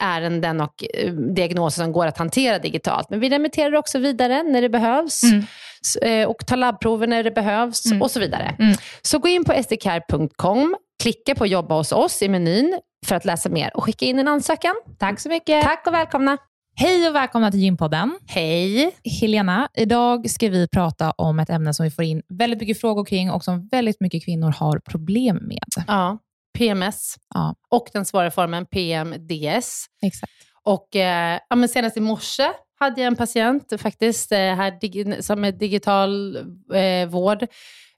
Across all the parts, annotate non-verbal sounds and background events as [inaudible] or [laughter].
ärenden och eh, diagnoser som går att hantera digitalt. Men vi remitterar också vidare när det behövs mm. Eh, och tar labbprover när det behövs mm. och så vidare. Mm. Så gå in på sdcare.com, klicka på jobba hos oss i menyn för att läsa mer och skicka in en ansökan. Tack så mycket. Tack och välkomna. Hej och välkomna till Gympodden. Hej. Helena, idag ska vi prata om ett ämne som vi får in väldigt mycket frågor kring och som väldigt mycket kvinnor har problem med. Ja. PMS ja. och den svåra formen PMDS. Exakt. Och, eh, ja, men senast i morse hade jag en patient faktiskt, eh, här, som är digital eh, vård.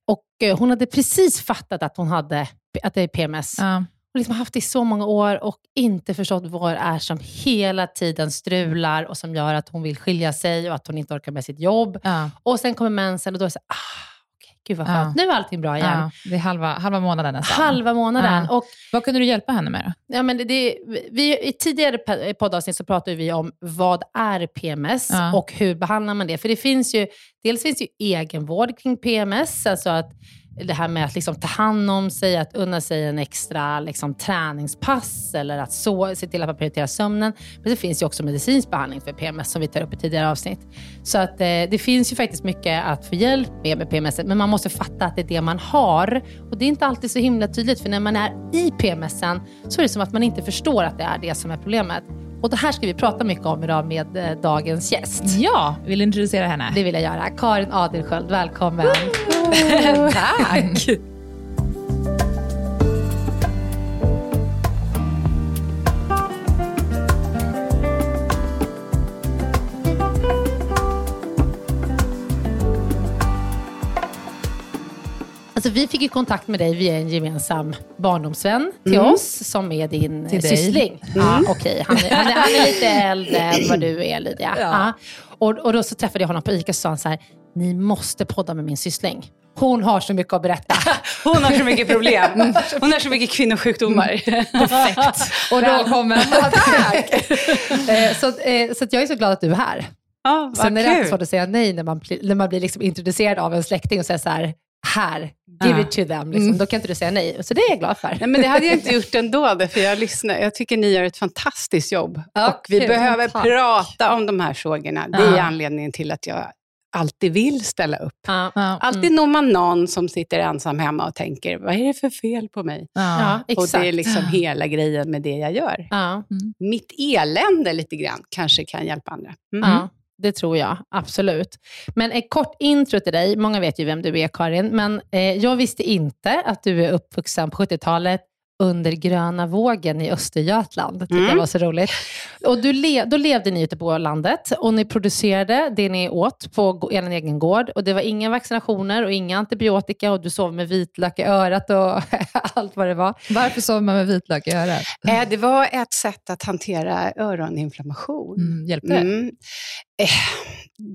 Och, eh, hon hade precis fattat att hon hade att det är PMS. Ja. Hon liksom haft det i så många år och inte förstått vad det är som hela tiden strular och som gör att hon vill skilja sig och att hon inte orkar med sitt jobb. Ja. Och Sen kommer mensen och då är det så ah, Gud vad skönt. Ja. Nu är allting bra igen. Ja, det är halva, halva månaden nästan. Halva månaden. Ja. Och, vad kunde du hjälpa henne med då? Ja, men det, det, vi, I tidigare poddavsnitt så pratade vi om vad är PMS och hur behandlar man det? För det finns ju, dels finns ju egenvård kring PMS, alltså att det här med att liksom ta hand om sig, att unna sig en extra liksom, träningspass eller att så, se till att man prioriterar sömnen. Men det finns ju också medicinsk behandling för PMS som vi tar upp i tidigare avsnitt. Så att, eh, det finns ju faktiskt mycket att få hjälp med med PMS, men man måste fatta att det är det man har. Och det är inte alltid så himla tydligt, för när man är i PMSen så är det som att man inte förstår att det är det som är problemet. Och det här ska vi prata mycket om idag med eh, dagens gäst. Ja, vill du introducera henne? Det vill jag göra. Karin Adelsköld, välkommen. [laughs] Tack. Alltså, vi fick ju kontakt med dig via en gemensam barndomsvän till mm. oss, som är din till syssling. Mm. Ja, okay. han, är, han, han är lite äldre än vad du är, Lydia. Ja. Ja. Och, och då så träffade jag honom på ICA och sa han så här, ni måste podda med min syssling. Hon har så mycket att berätta. [laughs] Hon har så mycket problem. Hon har så mycket kvinnosjukdomar. Perfekt. Och [laughs] Välkommen. Tack. [laughs] Eh, så, eh, så jag är så glad att du är här. Ja, Sen är det alltid svårt att säga nej när man, när man blir liksom introducerad av en släkting och säger så här, här, give Ja. it to them. Liksom. Då kan inte du säga nej. Så det är jag glad för. Nej, men det hade jag inte gjort ändå, för jag lyssnar. Jag tycker ni gör ett fantastiskt jobb. Ja, och vi kul. behöver prata om de här frågorna. Det är anledningen till att jag alltid vill ställa upp. Ja. Ja. Alltid når man någon som sitter ensam hemma och tänker, vad är det för fel på mig? Ja, Och exakt. det är liksom hela grejen med det jag gör. ja. Mitt elände lite grann kanske kan hjälpa andra. Mm. Ja, det tror jag. Absolut. Men ett kort intro till dig. Många vet ju vem du är, Karin. Men eh, jag visste inte att du är uppvuxen på 70-talet under gröna vågen i Östergötland. Det Mm. jag var så roligt. Och du le- då levde ni ute på landet och ni producerade det ni åt på er egen gård. Och det var inga vaccinationer och inga antibiotika och du sov med vitlök i örat och [laughs] allt vad det var. Varför sover man med vitlök i örat? Eh, Det var ett sätt att hantera öroninflammation. Mm, hjälpte det? Mm. Eh,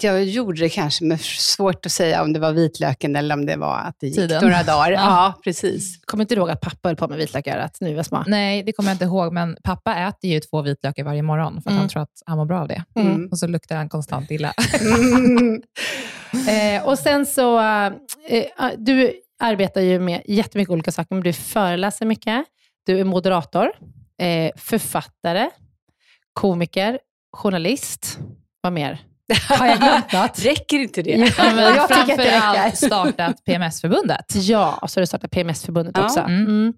Jag gjorde det kanske, men svårt att säga om det var vitlöken eller om det var att det gick Tiden. några dagar. Ja. Ja, precis. Kommer inte ihåg att pappa höll på med vitlök i örat när vi var små? Nej, det kommer jag inte ihåg, men pappa äter ju två vitlökar varje morgon för att Mm. han tror att han mår bra av det. Mm. Och så luktar han konstant illa. Mm. [laughs] Eh, och sen så, eh, du arbetar ju med jättemycket olika saker, men du föreläser mycket, du är moderator, eh, författare, komiker, journalist. Vad mer? [laughs] Har jag glömt något? Räcker inte det? Ja, men Jag framförallt startat PMS-förbundet. Ja, och så har du startat PMS-förbundet Ja. också. Mm. Mm.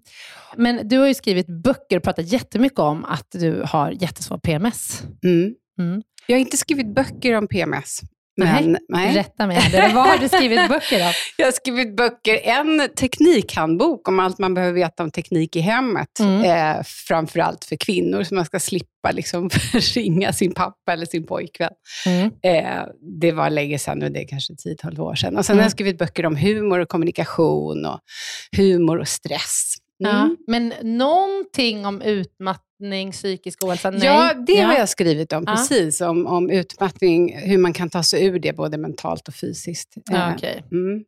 Men du har ju skrivit böcker och pratat jättemycket om att du har jättesvår PMS. Mm. Mm. Jag har inte skrivit böcker om PMS. Men, nej. Rätta mig. här. Vad har du skrivit böcker om? [laughs] Jag har skrivit böcker, en teknikhandbok om allt man behöver veta om teknik i hemmet. Mm. Eh, framförallt för kvinnor, så man ska slippa liksom, [laughs] ringa sin pappa eller sin pojkvän. Mm. Eh, det var länge sedan, och det är kanske 10-12 år sedan. Och sen Mm. har jag skrivit böcker om humor och kommunikation och humor och stress. Mm. Ja. Men någonting om utmattning, psykisk ohälsa? Nej. Ja, det har Ja. jag skrivit om, Ja. precis. Om, om utmattning, hur man kan ta sig ur det, både mentalt och fysiskt. Ja, Eh, okej. mm.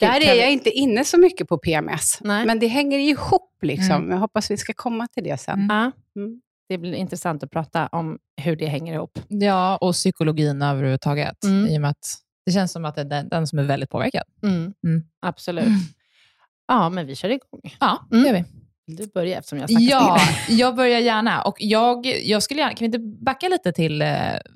Där är jag inte inne så mycket på PMS, Nej. men det hänger ihop. Liksom. Mm. Jag hoppas vi ska komma till det sen. Mm. Mm. Det blir intressant att prata om hur det hänger ihop. Ja, och psykologin överhuvudtaget. Mm. I och med att det känns som att det är den, den som är väldigt påverkad. Mm. Mm. Absolut. [clears throat] Ja, men vi kör igång. Ja, det Mm. gör vi. Vill du börja eftersom jag snackar Ja, mycket? [laughs] jag börjar gärna. Och jag, jag skulle gärna, kan vi inte backa lite till eh,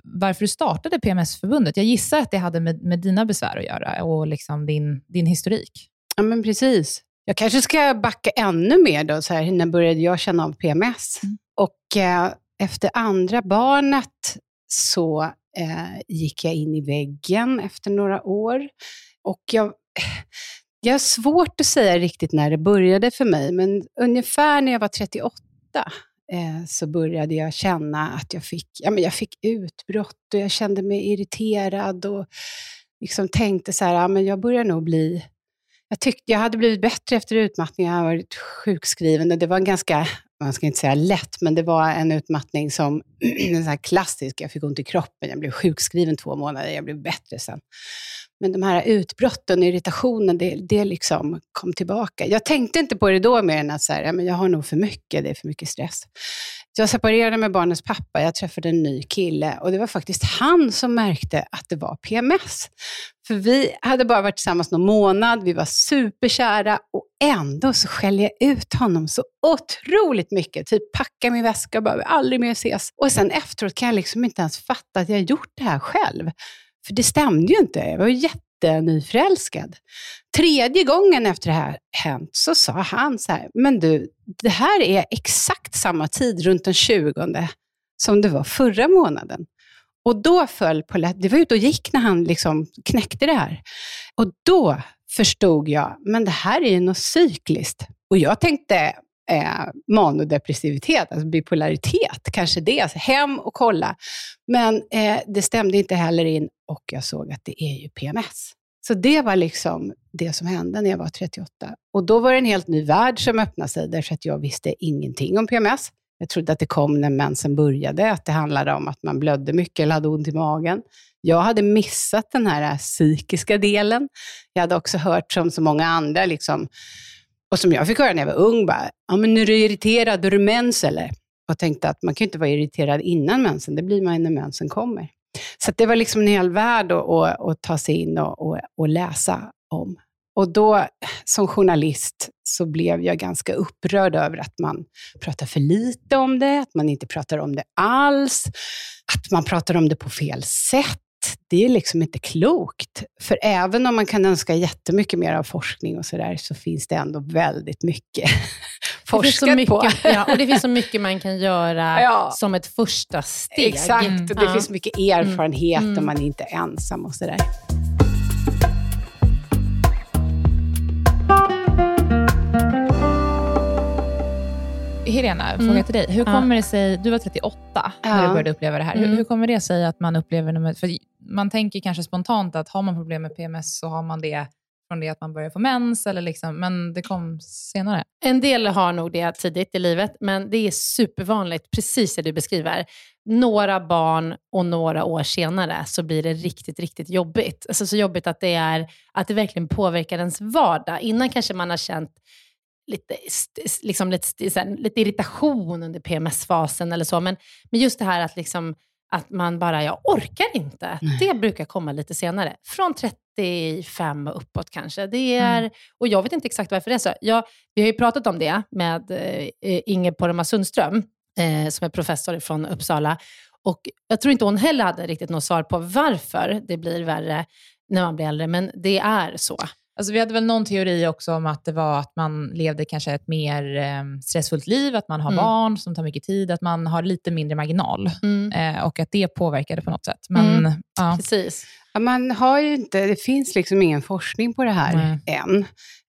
varför du startade PMS-förbundet? Jag gissar att det hade med, med dina besvär att göra och liksom din, din historik. Ja, men precis. Jag kanske ska backa ännu mer då, så här, när började jag känna av PMS? Mm. Och eh, efter andra barnet så eh, gick jag in i väggen efter några år. Och jag, jag har svårt att säga riktigt när det började för mig, men ungefär när jag var 38 eh, så började jag känna att jag fick, ja, men jag fick utbrott och jag kände mig irriterad och liksom tänkte så här, ja, men jag börjar nog bli jag tyckte jag hade blivit bättre efter utmattningen. Jag har varit sjukskriven och det var en ganska, man ska inte säga lätt, men det var en utmattning som, [clears throat] en sån här klassisk, jag fick ont i kroppen, jag blev sjukskriven två månader, jag blev bättre sen. Men de här utbrotten och irritationen, det, det liksom kom tillbaka. Jag tänkte inte på det då mer än att så här, ja, men jag har nog för mycket, det är för mycket stress. Jag separerade med barnens pappa, jag träffade en ny kille och det var faktiskt han som märkte att det var PMS. För vi hade bara varit tillsammans någon månad, vi var superkära och ändå så skällde jag ut honom så otroligt mycket. Typ packa min väska och bara, aldrig mer ses. Och sen efteråt kan jag liksom inte ens fatta att jag gjort det här själv. För det stämde ju inte, jag var ju jättenyförälskad. Tredje gången efter det här hänt så sa han så här, men du, det här är exakt samma tid runt den 20 som det var förra månaden. Och då föll polletten, det var ute och gick när han liksom knäckte det här. Och då förstod jag, men det här är ju något cykliskt. Och jag tänkte eh, manodepressivitet, alltså bipolaritet, kanske det, alltså hem och kolla. Men eh, det stämde inte heller in och jag såg att det är ju PMS. Så det var liksom det som hände när jag var 38. Och då var det en helt ny värld som öppnade sig, därför att jag visste ingenting om PMS. Jag trodde att det kom när mensen började, att det handlade om att man blödde mycket eller hade ont i magen. Jag hade missat den här eh, psykiska delen. Jag hade också hört som så många andra, liksom, och som jag fick höra när jag var ung, bara, ja, men är du irriterad, är du mens eller? Och tänkte att man kan ju inte vara irriterad innan mensen, det blir man när mensen kommer. Så det var liksom en hel värld att, att, att ta sig in och, och, och läsa om. Och då som journalist så blev jag ganska upprörd över att man pratar för lite om det, att man inte pratar om det alls, att man pratar om det på fel sätt. Det är liksom inte klokt. För även om man kan önska jättemycket mer av forskning och sådär, så finns det ändå väldigt mycket [laughs] forskat mycket, på. [laughs] Ja, och det finns så mycket man kan göra ja. som ett första steg. Exakt, och det ja. finns mycket erfarenhet mm. och man är inte ensam och sådär. Helena, fråga mm. till dig. Hur kommer det sig, du var 38 ja. när du började uppleva det här. Mm. Hur, hur, kommer det sig att man upplever nummer, för man tänker kanske spontant att har man problem med PMS så har man det från det att man börjar få mens, eller liksom, men det kom senare? En del har nog det tidigt i livet, men det är supervanligt, precis det du beskriver. Några barn och några år senare så blir det riktigt, riktigt jobbigt. Alltså så jobbigt att det, är, att det verkligen påverkar ens vardag. Innan kanske man har känt lite, liksom lite, här, lite irritation under PMS-fasen eller så. Men, men just det här att, liksom, att man bara, jag orkar inte. Nej. Det brukar komma lite senare. Från 35 och uppåt kanske. Det är, mm. Och jag vet inte exakt varför det är så. Jag, vi har ju pratat om det med eh, Inge Poromaa Sundström, eh, som är professor från Uppsala. Och jag tror inte hon heller hade riktigt något svar på varför det blir värre när man blir äldre, men det är så. Alltså vi hade väl någon teori också om att det var att man levde kanske ett mer eh, stressfullt liv, att man har mm. barn som tar mycket tid, att man har lite mindre marginal mm. eh, och att det påverkade på något sätt. Men, mm. ja. Precis. Ja, man har ju inte, det finns liksom ingen forskning på det här än.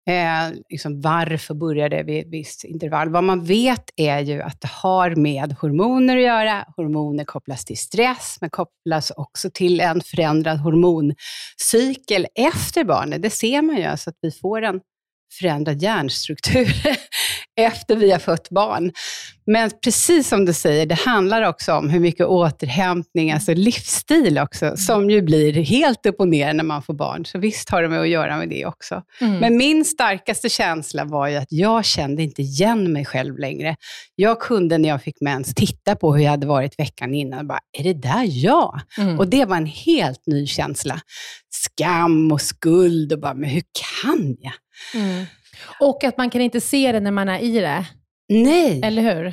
Eh, liksom varför börjar det vid ett visst intervall? Vad man vet är ju att det har med hormoner att göra. Hormoner kopplas till stress, men kopplas också till en förändrad hormoncykel efter barnet. Det ser man ju, alltså att vi får en förändrad hjärnstruktur [laughs] efter vi har fött barn. Men precis som du säger, det handlar också om hur mycket återhämtning, alltså livsstil också, mm. som ju blir helt upp och ner när man får barn. Så visst har det med att göra med det också. Mm. Men min starkaste känsla var ju att jag kände inte igen mig själv längre. Jag kunde när jag fick mens titta på hur jag hade varit veckan innan och bara, är det där jag? Mm. Och det var en helt ny känsla. Skam och skuld och bara, men hur kan jag? Mm. Och att man kan inte se det när man är i det. Nej. Eller hur?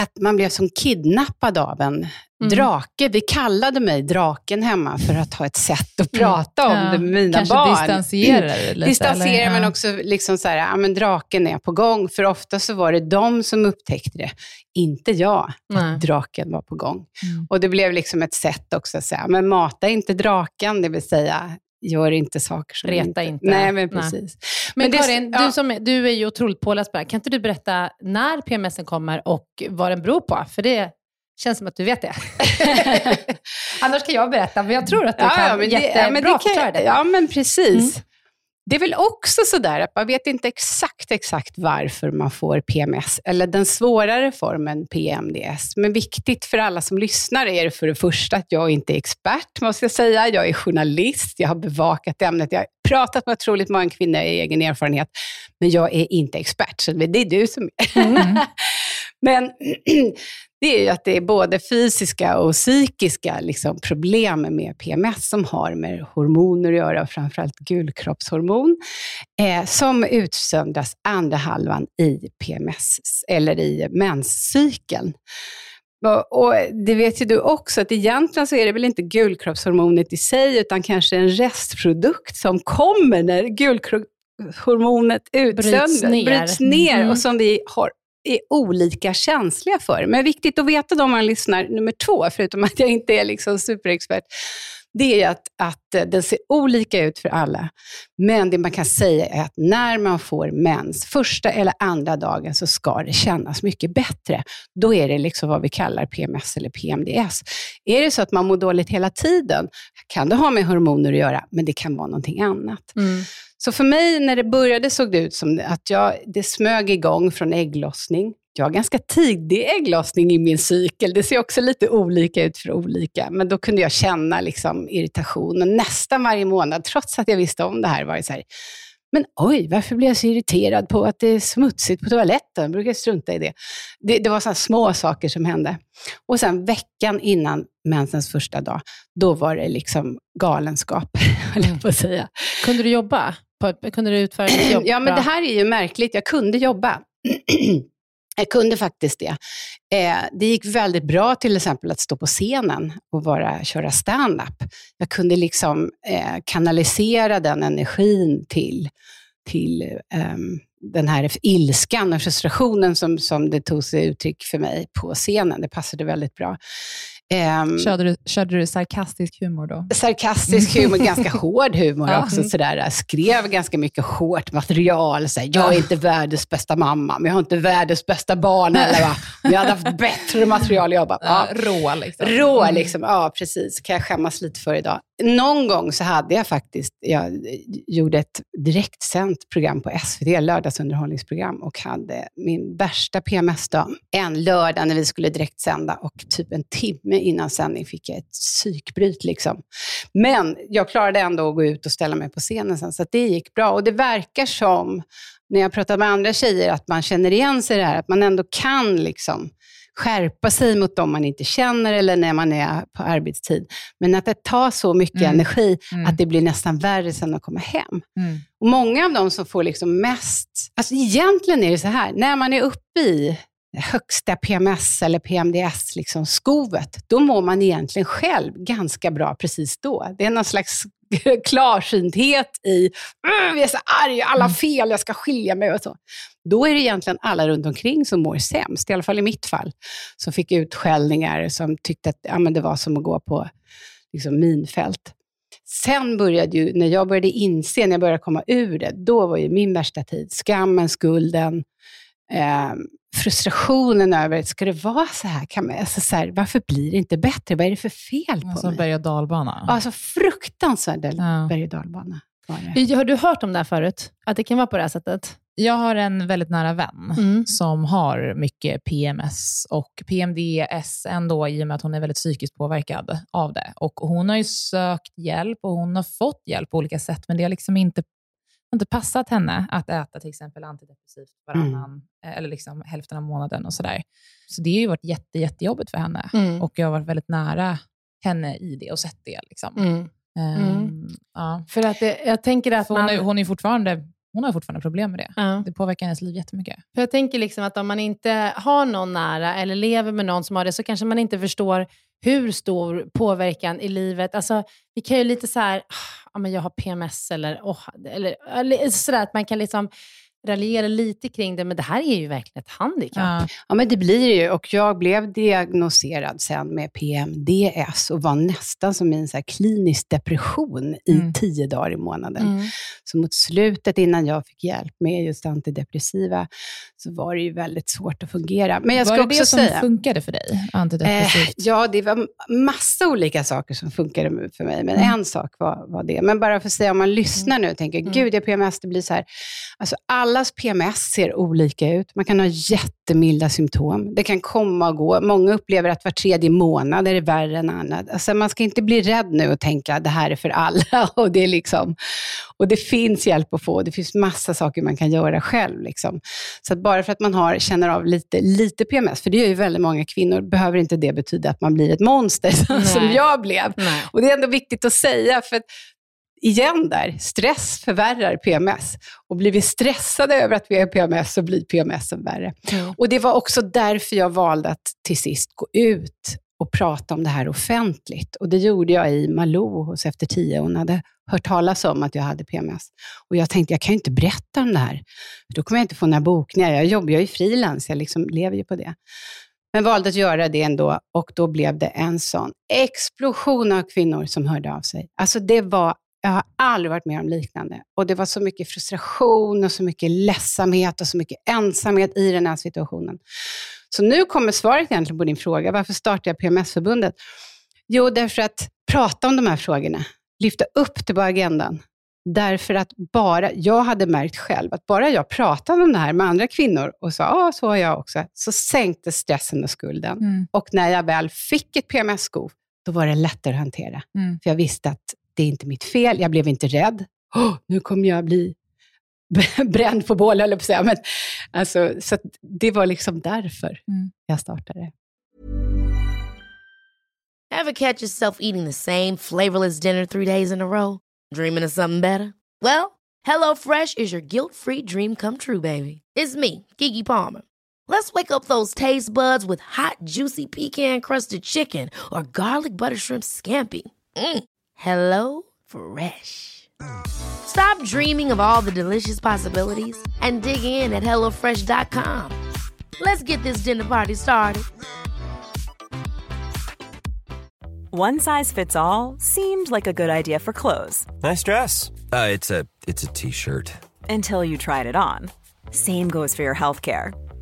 Att man blev som kidnappad av en mm. drake. Vi kallade mig draken hemma för att ha ett sätt att mm. prata om ja. det med mina Kanske barn. distanserar lite? [clears throat] Distanserar, men också liksom så här, ja men draken är på gång. För ofta så var det de som upptäckte det, inte jag, att draken var på gång. Mm. Och det blev liksom ett sätt också att säga, men mata inte draken, det vill säga gör inte saker som Reta inte. inte. Nej, men precis. Nej. Men, men Karin, det, du, som, du är ju otroligt påläst på det här. Kan inte du berätta när PMSen kommer och vad den beror på? För det känns som att du vet det. [laughs] Annars kan jag berätta, men jag tror att du ja, kan ja, men jättebra det, ja, men det kan, förklara det. Ja, men precis. Mm. Det är väl också sådär att man vet inte exakt, exakt varför man får PMS, eller den svårare formen PMDS. Men viktigt för alla som lyssnar är för det första att jag inte är expert, måste jag säga. Jag är journalist, jag har bevakat ämnet, jag har pratat med otroligt många kvinnor i egen erfarenhet, men jag är inte expert, så det är du som är. Mm. [laughs] men det är ju att det är både fysiska och psykiska liksom, problem med PMS som har med hormoner att göra, framförallt gulkroppshormon, eh, som utsöndras andra halvan i PMS, eller i menscykeln. Och det vet ju du också, att egentligen så är det väl inte gulkroppshormonet i sig, utan kanske en restprodukt som kommer när gulkroppshormonet utsöndras, bryts ner, bryts ner mm. och som vi har är olika känsliga för. Men viktigt att veta då om man lyssnar, nummer två, förutom att jag inte är liksom superexpert, det är att, att eh, den ser olika ut för alla. Men det man kan säga är att när man får mens, första eller andra dagen, så ska det kännas mycket bättre. Då är det liksom vad vi kallar PMS eller PMDS. Är det så att man mår dåligt hela tiden, kan det ha med hormoner att göra, men det kan vara någonting annat. Mm. Så för mig, när det började, såg det ut som att jag, det smög igång från ägglossning. jag har ganska tidig ägglossning i min cykel. Det ser också lite olika ut för olika. Men då kunde jag känna liksom irritation. Och nästan varje månad, trots att jag visste om det här, var det så här, men oj, varför blir jag så irriterad på att det är smutsigt på toaletten? Jag brukar strunta i det. Det, det var sådana små saker som hände. Och sen veckan innan mensens första dag, då var det liksom galenskap, [laughs] höll jag på att säga. Kunde du jobba? Kunde du utföra ditt jobb [clears throat] Ja, men det här är ju märkligt. Jag kunde jobba. [clears throat] Jag kunde faktiskt det. Eh, det gick väldigt bra till exempel att stå på scenen och bara köra stand-up. Jag kunde liksom eh, kanalisera den energin till, till eh, den här ilskan och frustrationen som, som det tog sig uttryck för mig på scenen. Det passade väldigt bra. Um, körde, du, körde du sarkastisk humor då? Sarkastisk humor, [laughs] ganska hård humor ja. också. Sådär. skrev ganska mycket hårt material. Såhär, jag är inte världens bästa mamma, men jag har inte världens bästa barn heller. Va? Jag hade haft bättre material. Jag bara, ja, rå liksom. Rå mm. liksom, ja precis. kan jag skämmas lite för idag. Någon gång så hade jag faktiskt, jag gjorde ett direktsänt program på SVT, lördagsunderhållningsprogram, och hade min värsta PMS-dag en lördag när vi skulle direktsända och typ en timme innan sändning fick jag ett psykbryt. Liksom. Men jag klarade ändå att gå ut och ställa mig på scenen sen, så det gick bra. Och det verkar som, när jag pratar med andra tjejer, att man känner igen sig i det här, att man ändå kan liksom skärpa sig mot dem man inte känner eller när man är på arbetstid. Men att det tar så mycket mm. energi mm. att det blir nästan värre sen att komma hem. Mm. Och Många av dem som får liksom mest, alltså egentligen är det så här, när man är uppe i högsta PMS eller PMDS, liksom skovet, då mår man egentligen själv ganska bra precis då. Det är någon slags [laughs] klarsynthet i, jag är så arg, alla mm. fel, jag ska skilja mig och så. Då är det egentligen alla runt omkring som mår sämst, i alla fall i mitt fall, som fick utskällningar, som tyckte att ja, men det var som att gå på liksom, minfält. Sen började ju, när jag började inse, när jag började komma ur det, då var ju min värsta tid skammen, skulden, eh, frustrationen över, ska det vara så här? Kan man, alltså så här, Varför blir det inte bättre? Vad är det för fel på alltså, mig? berg och dalbana. Alltså fruktansvärd ja. berg och dalbana. Har du hört om det här förut? Att det kan vara på det här sättet? Jag har en väldigt nära vän mm. som har mycket PMS och PMDS ändå i och med att hon är väldigt psykiskt påverkad av det. Och Hon har ju sökt hjälp och hon har fått hjälp på olika sätt, men det har liksom inte inte passat henne att äta till exempel antidepressivt varannan, mm. Eh, eller liksom hälften av månaden och sådär. Så det har ju varit jätte, jättejobbigt för henne mm. och jag har varit väldigt nära henne i det och sett det. Liksom. Um, ja. För att det, jag tänker att hon, man... är, hon är fortfarande hon har fortfarande problem med det. Ja. Det påverkar hennes liv jättemycket. För jag tänker liksom att om man inte har någon nära eller lever med någon som har det, så kanske man inte förstår hur stor påverkan i livet... Alltså, vi kan ju lite så här, ah, ja, jag har PMS eller, oh, eller, eller sådär, att man kan liksom raljera lite kring det, men det här är ju verkligen ett handikapp. Ja. ja, men det blir det ju. Och jag blev diagnoserad sen med PMDS och var nästan som i en så klinisk depression i mm. tio dagar i månaden. Mm. Så mot slutet, innan jag fick hjälp med just antidepressiva, så var det ju väldigt svårt att fungera. Men jag var ska det också det som säga, funkade för dig, antidepressivt? Eh, ja, det var massa olika saker som funkade för mig, men mm. en sak var, var det. Men bara för att säga, om man lyssnar nu och tänker, mm. gud, jag PMS, det blir så här. Alltså, allas PMS ser olika ut. Man kan ha jättemilda symptom. Det kan komma och gå. Många upplever att var tredje månad är det värre än annat. Alltså, man ska inte bli rädd nu och tänka att det här är för alla. [laughs] Och det, är liksom, och det finns hjälp att få. Det finns massa saker man kan göra själv. Liksom. Så bara för att man har, känner av lite, lite PMS, för det gör ju väldigt många kvinnor, behöver inte det betyda att man blir ett monster, [laughs] som jag blev. Nej. Och Det är ändå viktigt att säga, för igen där, stress förvärrar PMS. Och blir vi stressade över att vi har PMS så blir PMS värre. Mm. Och Det var också därför jag valde att till sist gå ut och prata om det här offentligt. Och Det gjorde jag i Malou hos Efter tio. Hon hade hört talas om att jag hade PMS. Och Jag tänkte, jag kan ju inte berätta om det här. Då kommer jag inte få några bokningar. Jag jobbar ju frilans, jag liksom lever ju på det. Men valde att göra det ändå och då blev det en sån explosion av kvinnor som hörde av sig. Alltså det var jag har aldrig varit med om liknande. Och det var så mycket frustration och så mycket ledsamhet och så mycket ensamhet i den här situationen. Så nu kommer svaret egentligen på din fråga. Varför startade jag PMS-förbundet? Jo, därför att prata om de här frågorna, lyfta upp det på agendan. Därför att bara, jag hade märkt själv att bara jag pratade om det här med andra kvinnor och sa ja, så har jag också, så sänkte stressen och skulden. Mm. Och när jag väl fick ett PMS-skov, då var det lättare att hantera. Mm. För jag visste att det är inte mitt fel, jag blev inte rädd. Oh, nu kommer jag bli [laughs] bränd på bål, eller på säga. Men, alltså, så det var liksom därför mm. jag startade. Have catch yourself eating the same flavorless dinner three days in a row? Dreaming of something better? Well, hello fresh is your guilt free dream come true baby. It's me, Gigi Palmer. Let's wake up those taste buds with hot juicy pecan crusted chicken or garlic butter shrimp scampi. Mm. Hello Fresh. Stop dreaming of all the delicious possibilities and dig in at HelloFresh.com. Let's get this dinner party started. One size fits all seemed like a good idea for clothes. Nice dress. Uh, it's a it's a t-shirt. Until you tried it on. Same goes for your health care.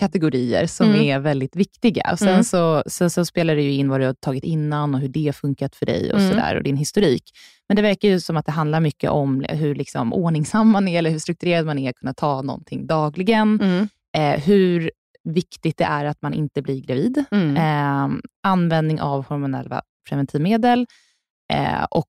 kategorier som mm. är väldigt viktiga. Och sen, mm. så, sen så spelar det ju in vad du har tagit innan och hur det har funkat för dig och, mm. sådär, och din historik. Men det verkar ju som att det handlar mycket om hur liksom ordningsam man är, eller hur strukturerad man är, att kunna ta någonting dagligen. Mm. Eh, hur viktigt det är att man inte blir gravid. Mm. Eh, användning av hormonella preventivmedel eh, och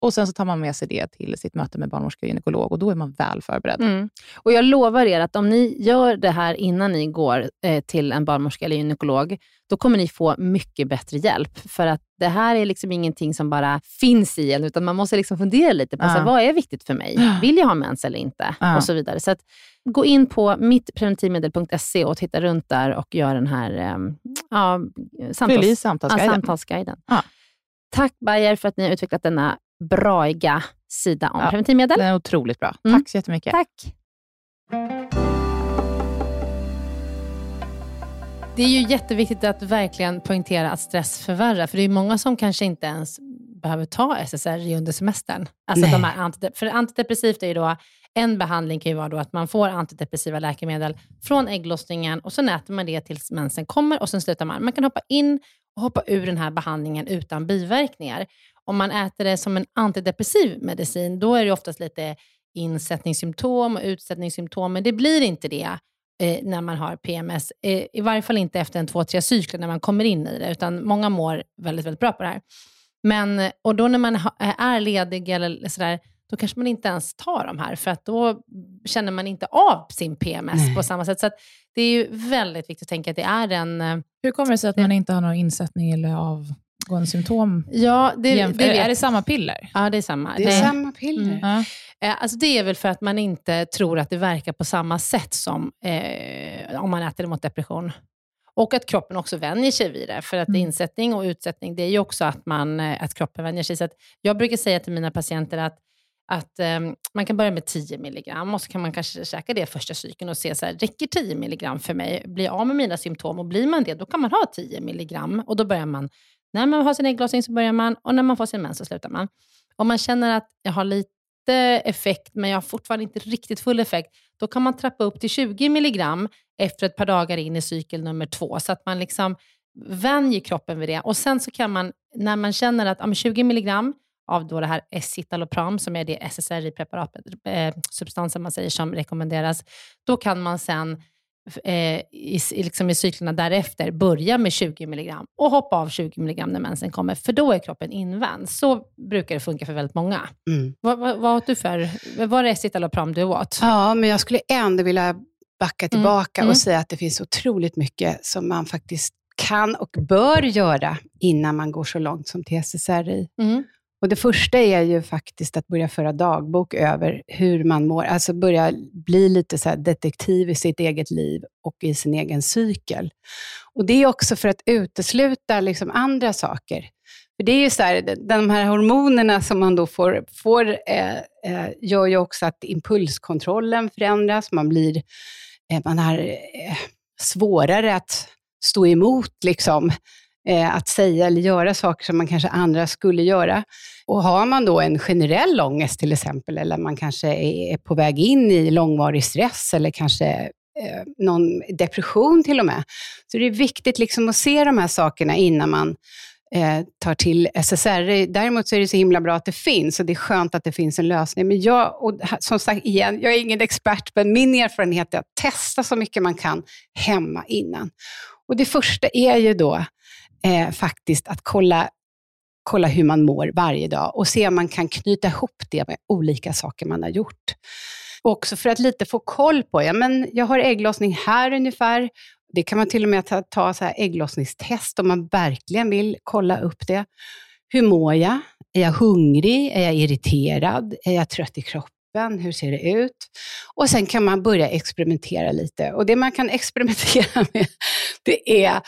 Och Sen så tar man med sig det till sitt möte med barnmorska och gynekolog och då är man väl förberedd. Mm. Och Jag lovar er att om ni gör det här innan ni går eh, till en barnmorska eller gynekolog, då kommer ni få mycket bättre hjälp. För att det här är liksom ingenting som bara finns i en, utan man måste liksom fundera lite på ja. så vad är viktigt för mig. Vill jag ha mens eller inte? Ja. Och så vidare. Så att, gå in på mittpreventivmedel.se och titta runt där och gör den här eh, ja, samtals, samtalsguiden. samtalsguiden. Tack Bayer för att ni har utvecklat denna braiga sida om ja, preventivmedel. Den är otroligt bra. Mm. Tack så jättemycket. Tack. Det är ju jätteviktigt att verkligen poängtera att stress förvärrar, för det är många som kanske inte ens behöver ta SSRI under semestern. Alltså de här för antidepressivt är ju då, en behandling kan ju vara då att man får antidepressiva läkemedel från ägglossningen och så äter man det tills mensen kommer och sen slutar man. Man kan hoppa in och hoppa ur den här behandlingen utan biverkningar om man äter det som en antidepressiv medicin, då är det oftast lite insättningssymptom och utsättningssymptom, men det blir inte det eh, när man har PMS. Eh, I varje fall inte efter en två, tre cykler när man kommer in i det, utan många mår väldigt, väldigt bra på det här. Men, och då när man ha, är ledig eller sådär, då kanske man inte ens tar de här, för att då känner man inte av sin PMS Nej. på samma sätt. Så det är ju väldigt viktigt att tänka att det är en... Eh, Hur kommer det sig att man inte har någon insättning eller av föregående symptom? Ja, det, det är det samma piller? Ja, det är samma. Det är det, samma piller. Mm. Eh, alltså det är väl för att man inte tror att det verkar på samma sätt som eh, om man äter det mot depression. Och att kroppen också vänjer sig vid det. För att mm. insättning och utsättning, det är ju också att, man, eh, att kroppen vänjer sig. Så jag brukar säga till mina patienter att att um, man kan börja med 10 milligram och så kan man kanske käka det första cykeln och se så här, räcker 10 milligram för mig? Blir jag av med mina symptom och blir man det, då kan man ha 10 milligram och då börjar man När man har sin ägglossning så börjar man och när man får sin mens så slutar man. Om man känner att jag har lite effekt, men jag har fortfarande inte riktigt full effekt, då kan man trappa upp till 20 milligram efter ett par dagar in i cykel nummer två, så att man liksom vänjer kroppen vid det. Och Sen så kan man, när man känner att ja, 20 milligram av då det här escitalopram, som är det SSRI-preparatet, eh, substansen man säger som rekommenderas, då kan man sen eh, i, liksom i cyklerna därefter börja med 20 mg och hoppa av 20 mg när mensen kommer, för då är kroppen invänd. Så brukar det funka för väldigt många. Mm. Vad, vad, vad åt du för? Var det Escitalopram du åt? Ja, men jag skulle ändå vilja backa mm. tillbaka mm. och säga att det finns otroligt mycket som man faktiskt kan och bör göra innan man går så långt som till SSRI. Mm. Och det första är ju faktiskt att börja föra dagbok över hur man mår, alltså börja bli lite så detektiv i sitt eget liv och i sin egen cykel. Och det är också för att utesluta liksom andra saker. För det är ju så här, de här hormonerna som man då får, får eh, eh, gör ju också att impulskontrollen förändras, man blir, eh, man har eh, svårare att stå emot liksom, Eh, att säga eller göra saker som man kanske andra skulle göra. Och har man då en generell ångest till exempel, eller man kanske är på väg in i långvarig stress eller kanske eh, någon depression till och med, så det är viktigt liksom att se de här sakerna innan man eh, tar till SSRI. Däremot så är det så himla bra att det finns och det är skönt att det finns en lösning. Men jag, och som sagt igen, jag är ingen expert, men min erfarenhet är att testa så mycket man kan hemma innan. Och det första är ju då eh, faktiskt att kolla, kolla hur man mår varje dag och se om man kan knyta ihop det med olika saker man har gjort. Också för att lite få koll på, ja men jag har ägglossning här ungefär. Det kan man till och med ta, ta så här ägglossningstest om man verkligen vill kolla upp det. Hur mår jag? Är jag hungrig? Är jag irriterad? Är jag trött i kroppen? Hur ser det ut? Och sen kan man börja experimentera lite. Och det man kan [laughs] experimentera med, det är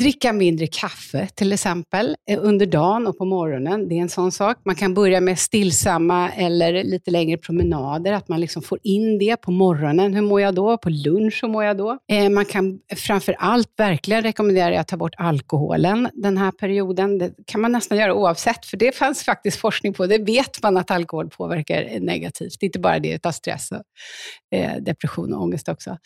Dricka mindre kaffe till exempel eh, under dagen och på morgonen. Det är en sån sak. Man kan börja med stillsamma eller lite längre promenader, att man liksom får in det på morgonen. Hur mår jag då? På lunch, hur mår jag då? Eh, man kan framför allt verkligen rekommendera att ta bort alkoholen den här perioden. Det kan man nästan göra oavsett, för det fanns faktiskt forskning på. Det vet man att alkohol påverkar negativt. Inte bara det, utan stress, och, eh, depression och ångest också.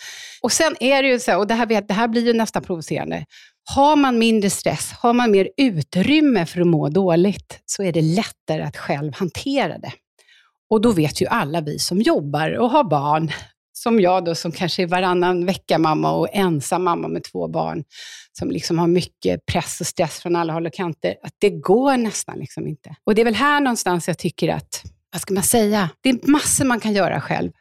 Och sen är det ju så, och det här, det här blir ju nästan provocerande, har man mindre stress, har man mer utrymme för att må dåligt, så är det lättare att själv hantera det. Och då vet ju alla vi som jobbar och har barn, som jag då som kanske är varannan vecka-mamma och ensam mamma med två barn, som liksom har mycket press och stress från alla håll och kanter, att det går nästan liksom inte. Och det är väl här någonstans jag tycker att, vad ska man säga, det är massor man kan göra själv.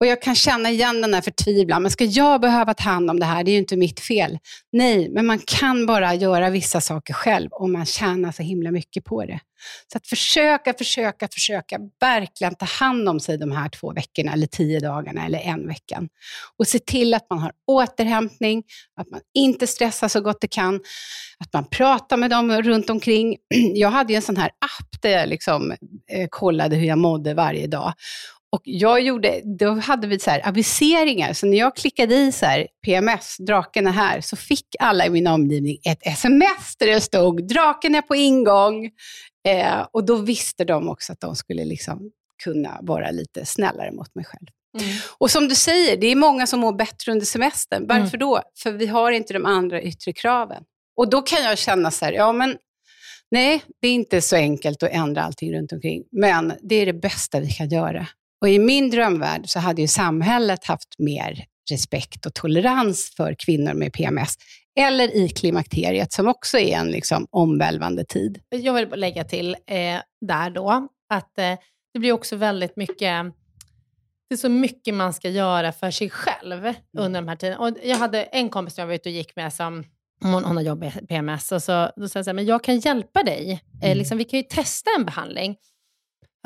Och jag kan känna igen den här förtvivlan. Men ska jag behöva ta hand om det här? Det är ju inte mitt fel. Nej, men man kan bara göra vissa saker själv om man tjänar så himla mycket på det. Så att försöka, försöka, försöka verkligen ta hand om sig de här två veckorna, eller tio dagarna, eller en veckan. Och se till att man har återhämtning, att man inte stressar så gott det kan, att man pratar med dem runt omkring. [clears throat] Jag hade ju en sån här app där jag liksom, eh, kollade hur jag mådde varje dag. Och jag gjorde, då hade vi så här aviseringar, så när jag klickade i så här, PMS, draken är här, så fick alla i min omgivning ett sms där det stod draken är på ingång. Eh, och då visste de också att de skulle liksom kunna vara lite snällare mot mig själv. Mm. Och som du säger, det är många som mår bättre under semestern. Varför mm. då? För vi har inte de andra yttre kraven. Och då kan jag känna så här, ja men nej, det är inte så enkelt att ändra allting runt omkring. Men det är det bästa vi kan göra. Och i min drömvärld så hade ju samhället haft mer respekt och tolerans för kvinnor med PMS. Eller i klimakteriet som också är en liksom omvälvande tid. Jag vill lägga till eh, där då, att eh, det blir också väldigt mycket det är så mycket man ska göra för sig själv mm. under de här tiderna. Och jag hade en kompis som jag var ute och gick med som hon, hon har jobb med PMS och så, då sa jag så här, men jag kan hjälpa dig. Eh, mm. liksom, vi kan ju testa en behandling.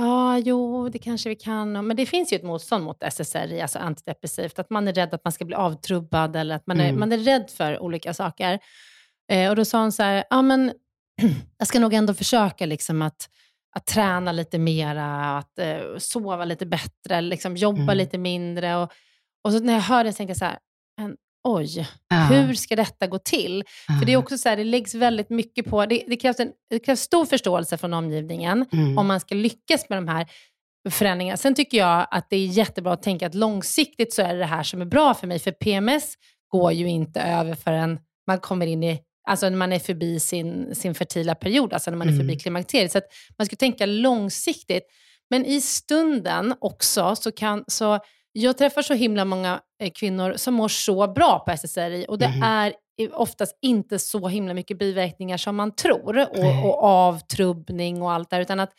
Ja, jo, det kanske vi kan. Men det finns ju ett motstånd mot SSRI, alltså antidepressivt. Att man är rädd att man ska bli avtrubbad eller att man är, mm. man är rädd för olika saker. Eh, och då sa hon så här, ja men [clears throat] jag ska nog ändå försöka liksom att, att träna lite mera, att eh, sova lite bättre, liksom jobba mm. lite mindre. Och, och så när jag hörde det tänkte jag så här, men oj, ja. hur ska detta gå till? Ja. För det är också så här, det läggs väldigt mycket på, det, det, krävs, en, det krävs stor förståelse från omgivningen mm. om man ska lyckas med de här förändringarna. Sen tycker jag att det är jättebra att tänka att långsiktigt så är det det här som är bra för mig, för PMS går ju inte över förrän man kommer in i Alltså när man är förbi sin, sin fertila period, alltså när man är förbi mm. klimakteriet. Så man ska tänka långsiktigt. Men i stunden också så kan, så jag träffar så himla många eh, kvinnor som mår så bra på SSRI och det mm. är oftast inte så himla mycket biverkningar som man tror och, och avtrubbning och allt där, utan att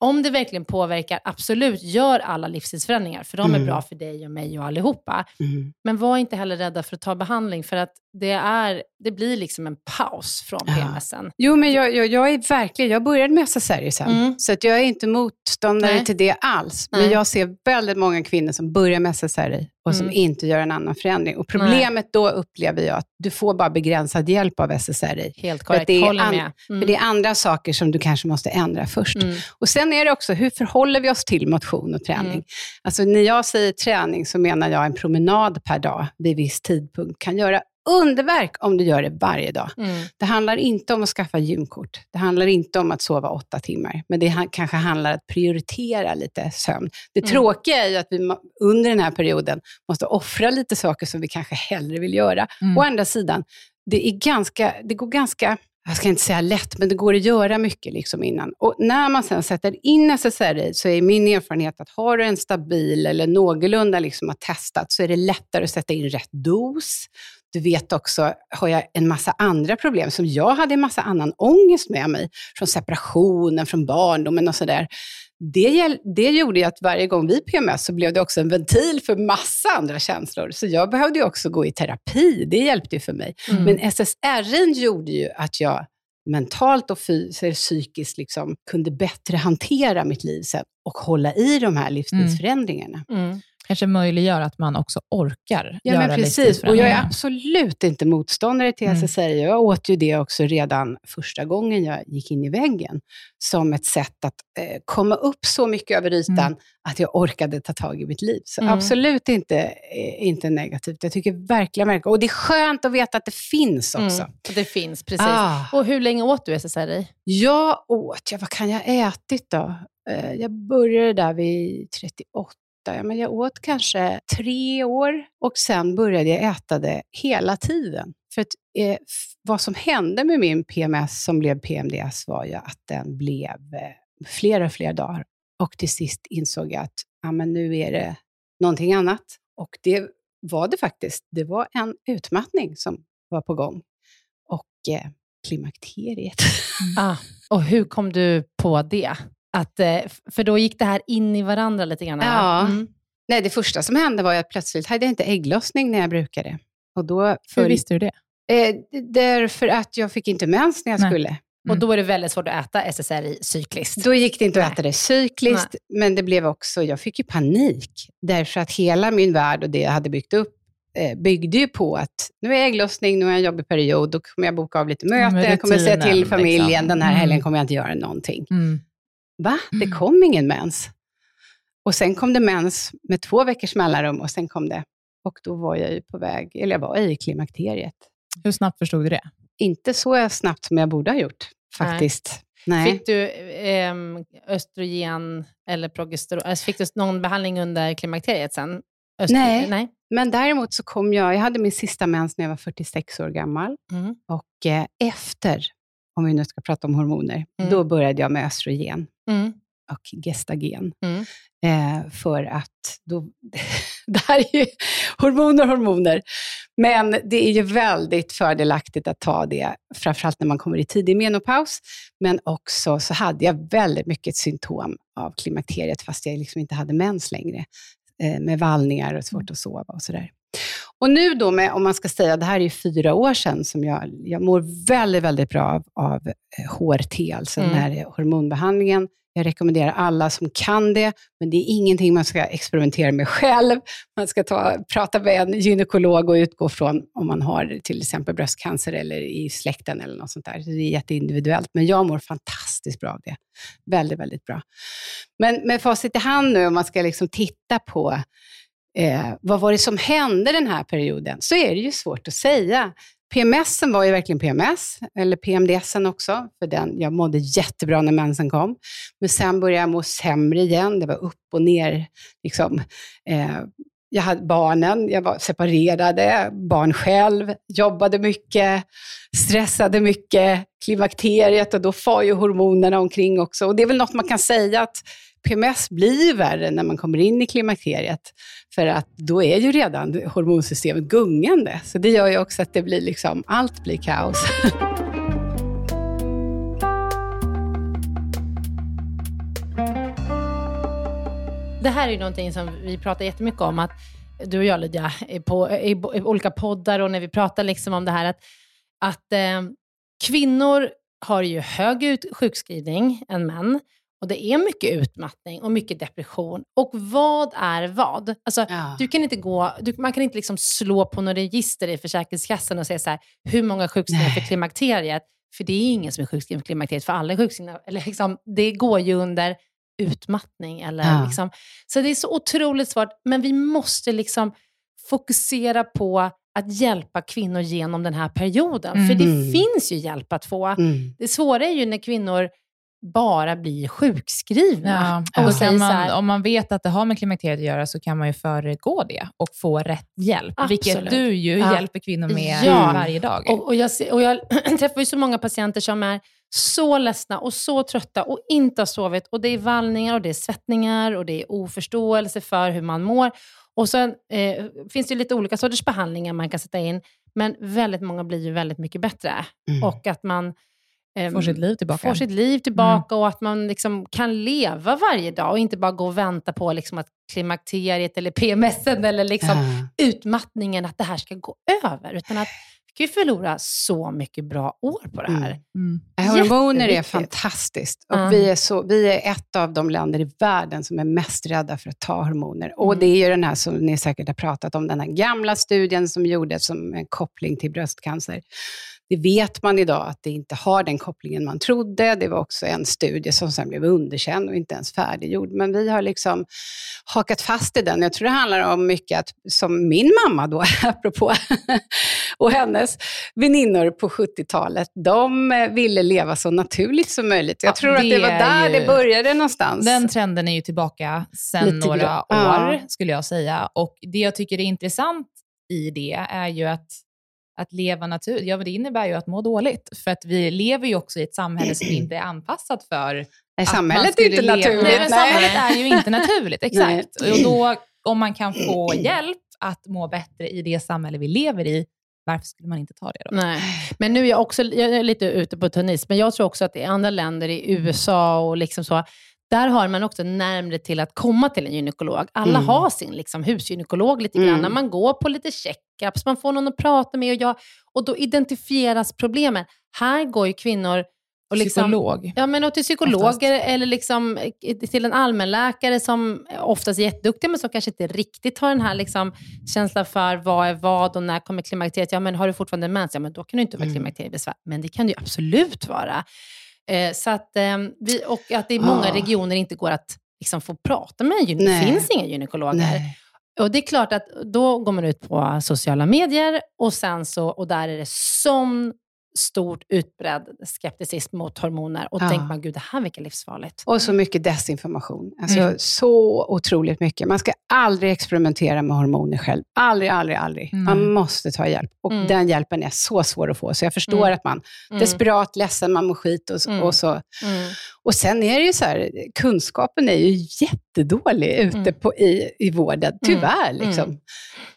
om det verkligen påverkar, absolut, gör alla livsstilsförändringar, för de är mm. bra för dig och mig och allihopa. Mm. Men var inte heller rädda för att ta behandling, för att det, är, det blir liksom en paus från ja. PMSen. Jo, men jag, jag, jag, är verkligen, jag började med SSRI sen, mm. så att jag är inte motståndare Nej. till det alls. Nej. Men jag ser väldigt många kvinnor som börjar med SSRI och som mm. inte gör en annan förändring. Och problemet Nej. då upplever jag att du får bara begränsad hjälp av SSRI. Helt korrekt, det är håller med. Mm. För det är andra saker som du kanske måste ändra först. Mm. Och sen är det också, hur förhåller vi oss till motion och träning? Mm. Alltså när jag säger träning så menar jag en promenad per dag vid viss tidpunkt kan göra underverk om du gör det varje dag. Mm. Det handlar inte om att skaffa gymkort. Det handlar inte om att sova åtta timmar. Men det kanske handlar om att prioritera lite sömn. Det mm. tråkiga är ju att vi under den här perioden måste offra lite saker som vi kanske hellre vill göra. Mm. Å andra sidan, det, är ganska, det går ganska jag ska inte säga lätt, men det går att göra mycket liksom innan. Och när man sen sätter in SSRI så är min erfarenhet att har du en stabil eller någorlunda liksom har testat så är det lättare att sätta in rätt dos. Du vet också, har jag en massa andra problem som jag hade en massa annan ångest med mig, från separationen, från barndomen och sådär. Det, det gjorde ju att varje gång vi PMS så blev det också en ventil för massa andra känslor. Så jag behövde ju också gå i terapi, det hjälpte ju för mig. Mm. Men SSRI gjorde ju att jag mentalt och psykiskt liksom kunde bättre hantera mitt liv sen och hålla i de här livsstilsförändringarna. Mm. Mm kanske möjliggör att man också orkar ja, göra men precis. Och jag är absolut inte motståndare till mm. SSRI. Jag åt ju det också redan första gången jag gick in i väggen, som ett sätt att eh, komma upp så mycket över ytan mm. att jag orkade ta tag i mitt liv. Så mm. absolut inte, eh, inte negativt. Jag tycker verkligen, verkligen, och det är skönt att veta att det finns mm. också. Det finns, precis. Ah. Och hur länge åt du SSRI? Jag åt, ja, vad kan jag ha ätit då? Eh, jag började där vid 38 ja, men jag åt kanske tre år och sen började jag äta det hela tiden. För att, eh, vad som hände med min PMS som blev PMDS var ju att den blev eh, flera och flera dagar. Och till sist insåg jag att ja, men nu är det någonting annat. Och det var det faktiskt. Det var en utmattning som var på gång. Och eh, klimakteriet. Ah, och hur kom du på det? Att, eh, för då gick det här in i varandra lite grann? Ja. Mm. Nej, det första som hände var att plötsligt hade jag inte ägglossning när jag brukade. Och då Hur visste du det? Eh, därför att jag fick inte mens när jag Nej. skulle. Mm. Och då är det väldigt svårt att äta SSRI cykliskt? Då gick det inte att äta det cykliskt, Nej. men det blev också, jag fick ju panik. Därför att hela min värld och det jag hade byggt upp eh, byggde ju på att nu är ägglossning, nu är jag en jobbig period, då kommer jag boka av lite möten, jag kommer säga till familjen, liksom. den här helgen mm. kommer jag inte göra någonting. Mm. Va? Det mm. kom ingen mens. Och sen kom det mens med två veckors mellanrum och sen kom det. Och då var jag ju på väg, eller jag var i klimakteriet. Hur snabbt förstod du det? Inte så snabbt som jag borde ha gjort, faktiskt. Nej. Nej. Fick du eh, östrogen eller progesteron? Alltså fick du någon behandling under klimakteriet sen? Östrogen? Nej. Nej, men däremot så kom jag, jag hade min sista mens när jag var 46 år gammal. Mm. Och eh, efter, om vi nu ska prata om hormoner, mm. då började jag med östrogen. Mm. och gestagen. Mm. Eh, för att då, [laughs] det här är ju hormoner, hormoner. Men det är ju väldigt fördelaktigt att ta det, framförallt när man kommer i tidig menopaus. Men också så hade jag väldigt mycket symptom av klimakteriet, fast jag liksom inte hade mens längre. Eh, med vallningar och svårt att sova och sådär. Och nu då, med, om man ska säga, det här är ju fyra år sedan som jag, jag mår väldigt, väldigt bra av, av HRT, eh, alltså mm. den här hormonbehandlingen. Jag rekommenderar alla som kan det, men det är ingenting man ska experimentera med själv. Man ska ta, prata med en gynekolog och utgå från om man har till exempel bröstcancer eller i släkten eller något sånt där. Det är jätteindividuellt, men jag mår fantastiskt bra av det. Väldigt, väldigt bra. Men med facit i hand nu, om man ska liksom titta på eh, vad var det som hände den här perioden? Så är det ju svårt att säga. PMS var ju verkligen PMS, eller PMDS också, för den, jag mådde jättebra när mensen kom. Men sen började jag må sämre igen, det var upp och ner. Liksom. Eh, jag hade barnen, jag var separerade, barn själv, jobbade mycket, stressade mycket, klimakteriet och då far ju hormonerna omkring också. Och det är väl något man kan säga att PMS blir värre när man kommer in i klimakteriet, för att då är ju redan hormonsystemet gungande. Så det gör ju också att det blir liksom, allt blir kaos. [laughs] Det här är ju någonting som vi pratar jättemycket om, att du och jag Lydia, på, i, i olika poddar och när vi pratar liksom om det här, att, att eh, kvinnor har ju högre sjukskrivning än män. Och det är mycket utmattning och mycket depression. Och vad är vad? Alltså, ja. du kan inte gå, du, man kan inte liksom slå på några register i Försäkringskassan och säga så här, hur många sjukskrivna för klimakteriet? För det är ingen som är sjukskriven för klimakteriet, för alla är sjukskrivna. Eller liksom, det går ju under utmattning. Eller ja. liksom. Så det är så otroligt svårt, men vi måste liksom fokusera på att hjälpa kvinnor genom den här perioden. Mm. För det mm. finns ju hjälp att få. Mm. Det svåra är ju när kvinnor bara blir sjukskrivna. Ja, och kan man, här, om man vet att det har med klimakteriet att göra så kan man ju föregå det och få rätt hjälp, absolut. vilket du ju ja. hjälper kvinnor med ja. varje dag. Och, och, jag, och jag [clears throat] träffar ju så många patienter som är så ledsna och så trötta och inte har sovit. Och Det är vallningar, och det är svettningar och det är oförståelse för hur man mår. Och Sen eh, finns det lite olika sorters behandlingar man kan sätta in, men väldigt många blir ju väldigt mycket bättre. Mm. Och att man eh, får sitt liv tillbaka, får sitt liv tillbaka mm. och att man liksom kan leva varje dag och inte bara gå och vänta på liksom att klimakteriet eller PMSen eller liksom mm. utmattningen, att det här ska gå över. Utan att vi kan ju förlora så mycket bra år på det här. Mm. Mm. Hormoner är fantastiskt. Och mm. vi, är så, vi är ett av de länder i världen som är mest rädda för att ta hormoner. Och mm. det är ju den här som ni säkert har pratat om, den här gamla studien som gjordes som en koppling till bröstcancer. Det vet man idag att det inte har den kopplingen man trodde. Det var också en studie som sen blev underkänd och inte ens färdiggjord. Men vi har liksom hakat fast i den. Jag tror det handlar om mycket att, som min mamma då, [laughs] apropå, [laughs] och hennes väninnor på 70-talet, de eh, ville leva så naturligt som möjligt. Jag ja, tror att det var där ju, det började någonstans. Den trenden är ju tillbaka sedan några år, ja. skulle jag säga. Och det jag tycker är intressant i det är ju att att leva naturligt, ja, men det innebär ju att må dåligt. För att vi lever ju också i ett samhälle som inte är anpassat för Nej, samhället är inte leva. naturligt. Nej, men samhället är ju inte naturligt, [laughs] exakt. Och då, om man kan få [clears throat] hjälp att må bättre i det samhälle vi lever i, varför skulle man inte ta det då? Nej. Men nu är jag också jag är lite ute på tennis, men jag tror också att i andra länder, i USA och liksom så, där har man också närmre till att komma till en gynekolog. Alla mm. har sin liksom, husgynekolog lite grann. Mm. Man går på lite checkups, man får någon att prata med och, jag, och då identifieras problemen. Här går ju kvinnor och liksom, psykolog? Ja, men och till psykologer oftast. eller liksom till en allmänläkare som oftast är jätteduktig, men som kanske inte riktigt har den här liksom känslan för vad är vad och när kommer klimakteriet? Ja, men har du fortfarande mens? Ja, men då kan du inte vara mm. klimakteriebesvär. Men det kan det ju absolut vara. Eh, så att, eh, vi, och att det i många ah. regioner inte går att liksom, få prata med en gynekolog. Det finns inga gynekologer. Nej. Och det är klart att då går man ut på sociala medier och, sen så, och där är det sån stort utbredd skepticism mot hormoner och ja. tänker man, gud det här verkar livsfarligt. Och så mycket desinformation. Alltså mm. så otroligt mycket. Man ska aldrig experimentera med hormoner själv. Aldrig, aldrig, aldrig. Mm. Man måste ta hjälp. Och mm. den hjälpen är så svår att få, så jag förstår mm. att man mm. desperat, ledsen, man mår skit och, mm. och så. Och sen är det ju så här, kunskapen är ju jättedålig ute på, i, i vården, tyvärr. Liksom.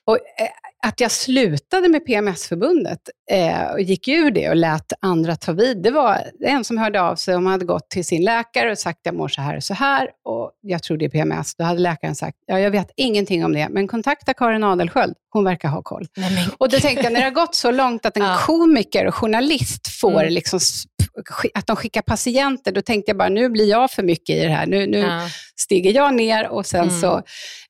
Och, eh, att jag slutade med PMS-förbundet eh, och gick ur det och lät andra ta vid, det var en som hörde av sig, om hade gått till sin läkare och sagt jag mår så här och så här och jag tror det är PMS. Då hade läkaren sagt, ja jag vet ingenting om det, men kontakta Karin Adelsköld, hon verkar ha koll. Nej, och då tänkte jag, när det har gått så långt att en [laughs] ja. komiker och journalist får mm. liksom att de skickar patienter, då tänkte jag bara, nu blir jag för mycket i det här. Nu, nu ja. stiger jag ner och sen mm. så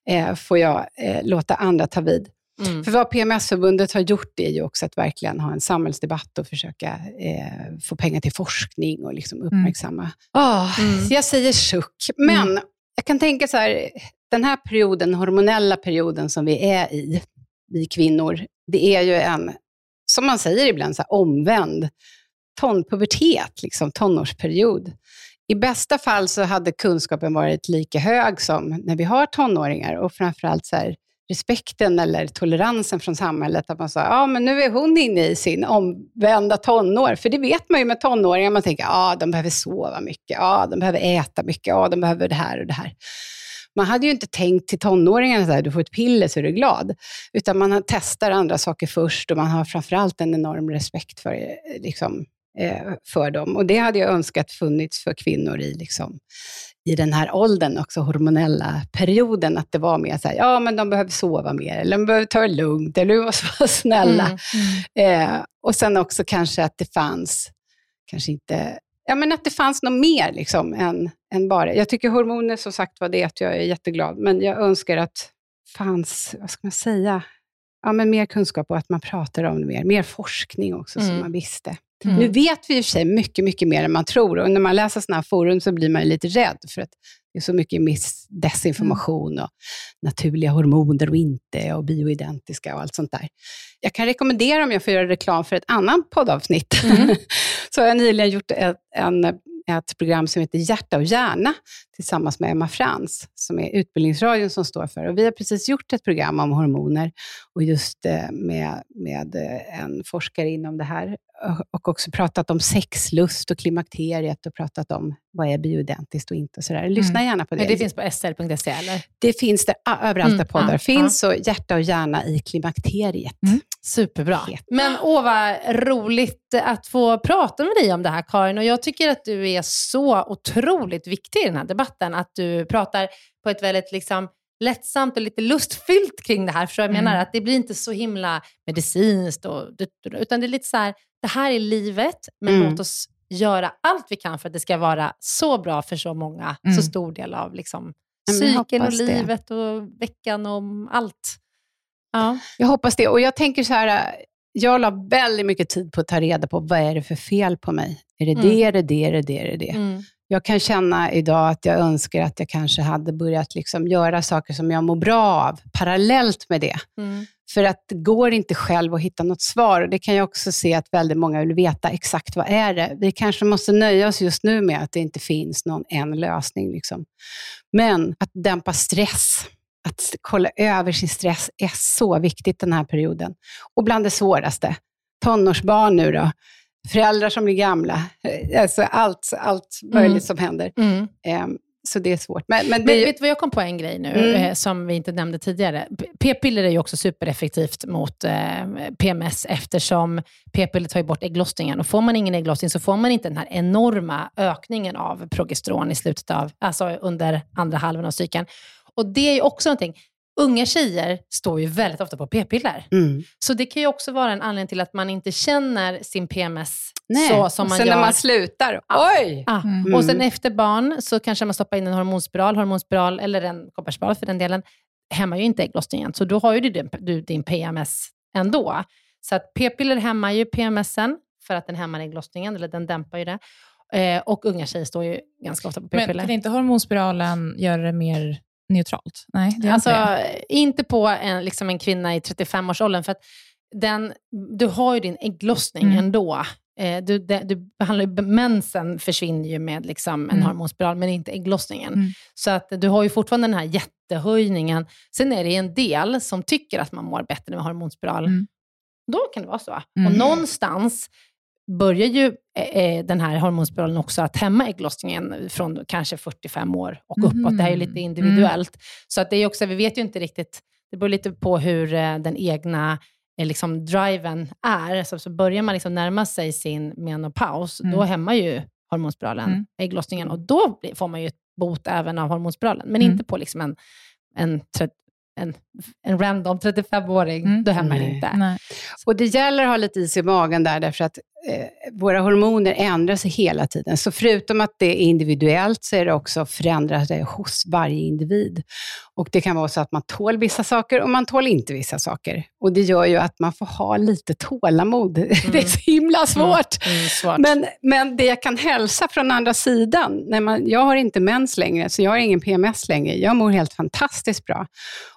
eh, får jag eh, låta andra ta vid. Mm. För vad PMS-förbundet har gjort är ju också att verkligen ha en samhällsdebatt och försöka eh, få pengar till forskning och liksom mm. uppmärksamma. Mm. Oh, mm. Jag säger suck, men mm. jag kan tänka så här, den här perioden, hormonella perioden som vi är i, vi kvinnor, det är ju en, som man säger ibland, så här, omvänd tonpubertet, liksom, tonårsperiod. I bästa fall så hade kunskapen varit lika hög som när vi har tonåringar och framförallt så här, respekten eller toleransen från samhället. Att man sa, ja men nu är hon inne i sin omvända tonår. För det vet man ju med tonåringar, man tänker, ja de behöver sova mycket, ja de behöver äta mycket, ja de behöver det här och det här. Man hade ju inte tänkt till tonåringarna att du får ett piller så är du glad. Utan man testar andra saker först och man har framförallt en enorm respekt för, eh, liksom, eh, för dem. Och det hade jag önskat funnits för kvinnor i, liksom, i den här åldern, också hormonella perioden, att det var mer så här, ja men de behöver sova mer, eller de behöver ta det lugnt, eller du måste vara [laughs] snälla. Mm, mm. Eh, och sen också kanske att det fanns, kanske inte, ja men att det fanns något mer liksom än, än bara, jag tycker hormoner som sagt var det att jag är jätteglad, men jag önskar att fanns, vad ska man säga, ja, men mer kunskap och att man pratar om det mer. Mer forskning också, mm. så man visste. Mm. Nu vet vi i och för sig mycket, mycket mer än man tror. Och när man läser sådana här forum så blir man lite rädd, för att det är så mycket miss, desinformation och naturliga hormoner och inte, och bioidentiska och allt sånt där. Jag kan rekommendera, om jag får göra reklam för ett annat poddavsnitt, mm. [laughs] så har jag nyligen gjort ett, en ett program som heter Hjärta och hjärna tillsammans med Emma Frans, som är Utbildningsradion som står för. Och vi har precis gjort ett program om hormoner och just eh, med, med eh, en forskare inom det här och också pratat om sexlust och klimakteriet och pratat om vad är bioidentiskt och inte. Och sådär. Lyssna mm. gärna på det. Men det finns på sl.se eller? Det finns det överallt mm. där poddar ja, finns och Hjärta och hjärna i klimakteriet. Mm. Superbra. Men åh vad roligt att få prata med dig om det här Karin. Och jag tycker att du är så otroligt viktig i den här debatten. Att du pratar på ett väldigt liksom, lättsamt och lite lustfyllt kring det här. För jag mm. menar att det blir inte så himla medicinskt, och, utan det är lite så här, det här är livet, men mm. låt oss göra allt vi kan för att det ska vara så bra för så många, mm. så stor del av liksom, psyken och livet det. och veckan och allt. Ja. Jag hoppas det. Och jag tänker så här, jag la väldigt mycket tid på att ta reda på vad är det för fel på mig. Är det mm. det, är det det, är det det, är det det? Mm. Jag kan känna idag att jag önskar att jag kanske hade börjat liksom göra saker som jag mår bra av, parallellt med det. Mm. För att det går inte själv att hitta något svar. Och det kan jag också se att väldigt många vill veta exakt vad är det. Vi kanske måste nöja oss just nu med att det inte finns någon en lösning. Liksom. Men att dämpa stress, att kolla över sin stress är så viktigt den här perioden. Och bland det svåraste, tonårsbarn nu då, föräldrar som blir gamla, alltså allt, allt möjligt mm. som händer. Mm. Um, så det är svårt. Men, men, det... men vet du vad jag kom på en grej nu, mm. eh, som vi inte nämnde tidigare? P-piller är ju också supereffektivt mot eh, PMS, eftersom p-piller tar ju bort ägglossningen. Och får man ingen ägglossning så får man inte den här enorma ökningen av progesteron i slutet av, alltså under andra halvan av cykeln. Och det är ju också någonting, unga tjejer står ju väldigt ofta på p-piller. Mm. Så det kan ju också vara en anledning till att man inte känner sin PMS Nej. så som man sen gör. när man slutar, oj! Ja. Mm. Och sen efter barn så kanske man stoppar in en hormonspiral, hormonspiral eller en kopparspiral för den delen, hämmar ju inte ägglossningen. Så då har ju du din, du din PMS ändå. Så att p-piller hämmar ju PMSen för att den hämmar ägglossningen, eller den dämpar ju det. Eh, och unga tjejer står ju ganska ofta på p-piller. Men kan inte hormonspiralen göra det mer neutralt? Nej, det är alltså, inte, inte på en, liksom en kvinna i 35-årsåldern. För att den, du har ju din ägglossning mm. ändå. Eh, du, du behandlar mensen försvinner ju med liksom en mm. hormonspiral, men inte ägglossningen. Mm. Så att du har ju fortfarande den här jättehöjningen. Sen är det en del som tycker att man mår bättre med hormonspiral. Mm. Då kan det vara så. Och mm. någonstans börjar ju eh, eh, den här hormonspiralen också att hämma ägglossningen från kanske 45 år och uppåt. Mm. Det här är lite mm. individuellt. Mm. Så att det är också, vi vet ju inte riktigt, det beror lite på hur eh, den egna eh, liksom, driven är. Så, så börjar man liksom närma sig sin menopaus, mm. då hämmar ju hormonspiralen mm. ägglossningen och då får man ju ett bot även av hormonspiralen, men mm. inte på liksom en, en, en en random 35-åring, mm. då händer det inte. Nej. Och det gäller att ha lite is i magen där, därför att eh, våra hormoner ändrar sig hela tiden. Så förutom att det är individuellt så är det också förändrat hos varje individ. Och det kan vara så att man tål vissa saker och man tål inte vissa saker. Och det gör ju att man får ha lite tålamod. Mm. [laughs] det är så himla mm. svårt. Mm. svårt. Men, men det jag kan hälsa från andra sidan, när man, jag har inte mens längre, så jag har ingen PMS längre. Jag mår helt fantastiskt bra.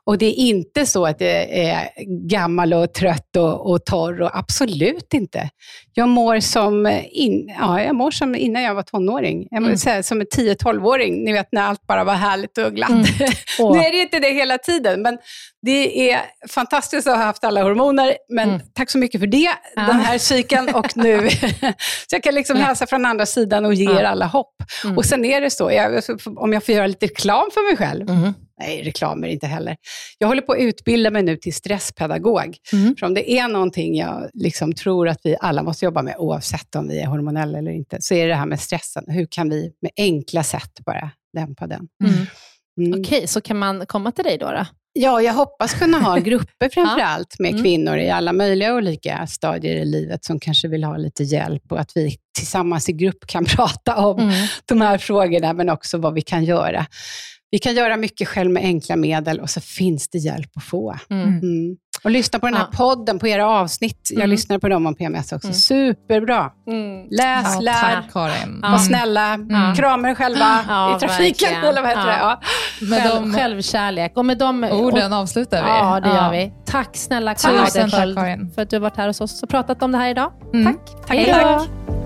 Och det är inte så att jag är gammal och trött och, och torr, och absolut inte. Jag mår som, in, ja, jag mår som innan jag var tonåring. Jag mm. säga, som en 10-12-åring, ni vet när allt bara var härligt och glatt. Mm. [laughs] nu är det inte det hela tiden, men det är fantastiskt att ha haft alla hormoner, men mm. tack så mycket för det, ja. den här cykeln och nu. [laughs] så jag kan liksom hälsa från andra sidan och ge ja. er alla hopp. Mm. Och sen är det så, jag, om jag får göra lite reklam för mig själv, mm. Nej, reklam är det inte heller. Jag håller på att utbilda mig nu till stresspedagog. Mm. För om det är någonting jag liksom tror att vi alla måste jobba med, oavsett om vi är hormonella eller inte, så är det det här med stressen. Hur kan vi med enkla sätt bara dämpa den? Mm. Mm. Okej, okay, så kan man komma till dig då? då? Ja, jag hoppas kunna ha [laughs] grupper framför allt med mm. kvinnor i alla möjliga olika stadier i livet som kanske vill ha lite hjälp och att vi tillsammans i grupp kan [laughs] prata om mm. de här frågorna, men också vad vi kan göra. Vi kan göra mycket själv med enkla medel och så finns det hjälp att få. Mm. Mm. Och lyssna på den här ja. podden, på era avsnitt. Jag mm. lyssnar på dem om PMS också. Mm. Superbra. Mm. Läs, ja, lär, tack, Karin. var snälla, mm. krama er själva i trafiken. Eller vad heter ja. det? Med Själv, de, självkärlek. Och med de orden och, avslutar vi. Ja, det gör vi. Tack snälla Karin, Tusen tack, Karin för att du har varit här hos oss och pratat om det här idag. Tack. Tack. Hej